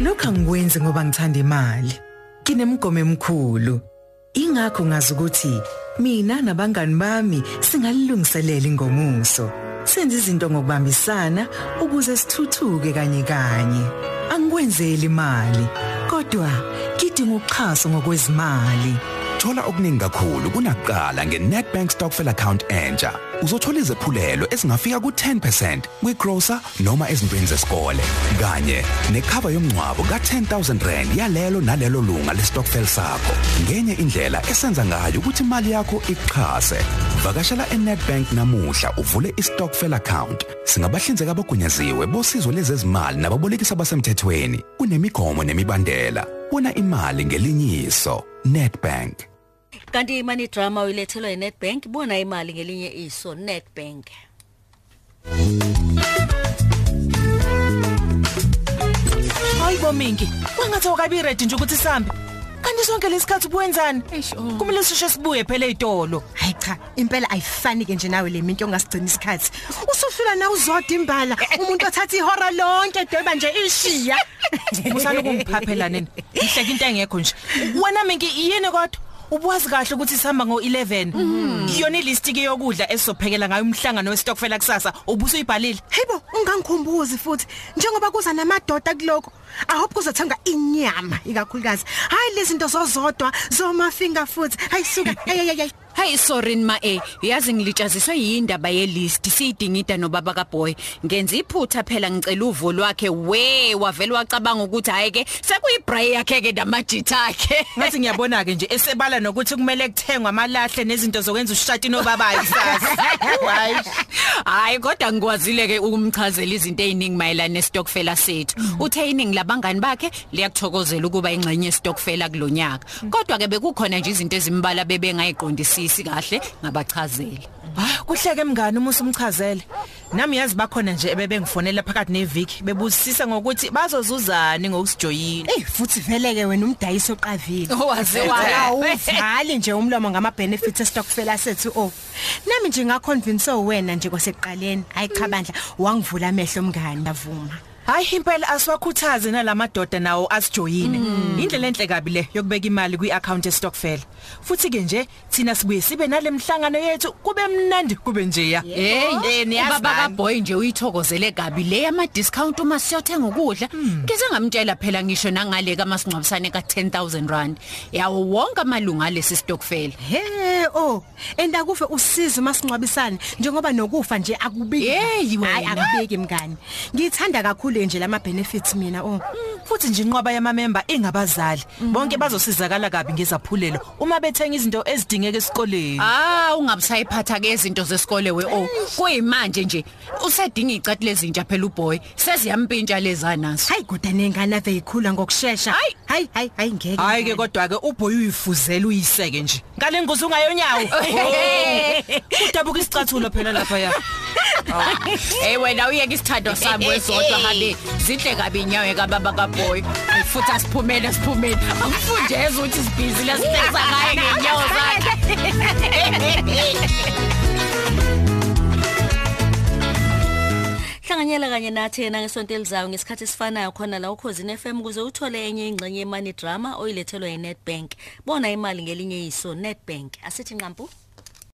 Lokhu angikwenzi ngoba ngithanda imali. Kinemgomo emkhulu. Ingakho ngazi ukuthi mina nabangani bami singalilungiselela ingomuso. Senze izinto ngokubambisana ukuze sithuthuke kanye kanye. Angikwenzeli imali, kodwa ngidinga uxhaso ngokwezimali. Thola okuningi kakhulu kunakuqala ngeNetbank Stokvel account entsha. Uzothola izephulelo esingafika ku10% kwigrocer noma ezintweni zesikole. Kanye necover yomngcwabo ka10000 rand yalelo nalelo lunga lestokvel sakho. Ngenye indlela esenza ngayo ukuthi imali yakho iqhase. Vakashela eNetbank namuhla uvule istokvel account. Singabahlinzeka abagunyaziwe bosizo lezezimali nababolekisi abasemthethweni. Kunemigomo nemibandela. Wona imali ngelinyiso. Netbank kanti imani drama uyilethelwa yiNetbank bona imali ngelinye iso Netbank Hayibo Minki, wangathi awukabi ready nje ukuthi sihambe. Kanti sonke lesikhathi ubuwenzani? Kumele sisheshe sibuye phela ezitolo. hayi cha impela ayifani ke nje nawe le minto ongasigcina isikhathi usufika na uzodwa imbala umuntu othatha ihora lonke deba nje ishiya Usalo kungiphaphela nini? Ngihleka into engekho nje. Wena Minki yini kodwa? Ubuwazi kahle ukuthi sihamba ngo11. Iyona ilist ke yokudla esizophekela ngayo umhlangano westokfela kusasa. Ubusuyibhalile? hayibo ungangikhumbuzi futhi njengoba kuza namadoda kuloko i hope kuzothenga inyama ikakhulukazi hayi lezi zinto zozodwa zoma finger food ayisuka hey Hey sorry ma eh yazi ngilitshaziswe yindaba yelist. Siyidingida nobaba kaBoy. Ngenza iphutha phela ngicela uvo lwakhe. We wavela wacabanga ukuthi hayi ke sekuyibray yakhe ke namajitha akhe. Ngathi ngiyabona ke nje esebala nokuthi kumele kuthengwe amalahle nezinto zokwenza ushati nobabayi kusasa. Hayi. hayi kodwa ngikwazile ke ukumchazela izinto eziningi mayelana nestokfela sethu. Uthe iningi labangani bakhe liyakuthokozela ukuba ingxenye yestokfela kulonyaka kodwa ke bekukhona nje izinto ezimbala bebengayiqondisisi. Kahle ngabachazela Ah, kuhleke mngani uma usumchazele. Nami yazi bakhona nje ebebengifonela phakathi neviki bebusisa ngokuthi bazozuzani ngokusijoyina. Eh futhi vele ke wena umdayisi oqavile. Owaze Wala wala. uvali nje umlomo ngama benefits estokfela sethu oh. Nami nje ngaconvince wena nje kwasekuqaleni. Hayi cha bandla wangivula amehlo mngani ndavuma. Hayi impela asiwakhuthaze nalamadoda nawo asijoyine. Indlela enhle kabi le yokubeka imali kwiaccount estokfela. Futhi ke nje thina sibuye sibe nalemhlangano yethu kube mnandi kube nje ya. Hey, niyazi ubaba bani? kaBoy nje uyithokozele kabi le ama discount uma siyothenga ukudla. Ngize ngamtshela phela ngisho nangale kamasingcwabisane ka10000 rand. Yawo wonke amalunga alesi stokfela. He oh enda kufe usizo masingcwabisane njengoba nokufa nje akubiki. Hey, wena. Hayi akubiki mngani. Ngithanda kakhulu nje lama benefits mina oh. Futhi nje inqwaba yamamember ingabazali. Bonke bazosizakala kabi ngezaphulelo uma bethenga izinto ezidingeka esikoleni. Ah, ungabusayiphatha ke izinto zesikole we oh. Kuyimanje nje usedinga icati lezinja phela uBoy. Seziyampintsha lezanaso. Hayi kodwa nengane ave ikhula ngokusheshsha. Hayi. hayi hayi ngeke. Hayi ke kodwa ke uBoy uyifuzela uyiseke nje. Ngale nguzo ungayonyawo. Udabuka isicathulo phela lapha ya. Hey wena uyeke isithando sami wesodwa hale. Zihle kabi inyawo kababa kaBoy. Futhi asiphumele siphumele. Akufundeze ukuthi sibhizi lasihlekisa ngaye ngenyawo zakhe. Hlanganyela kanye nathi yena ngesonto elizayo ngesikhathi esifanayo khona la ukhosini FM ukuze uthole enye ingxenye yemani drama oyilethelwa yiNetbank. Bona imali ngelinye iso Netbank. Asithi nqampu.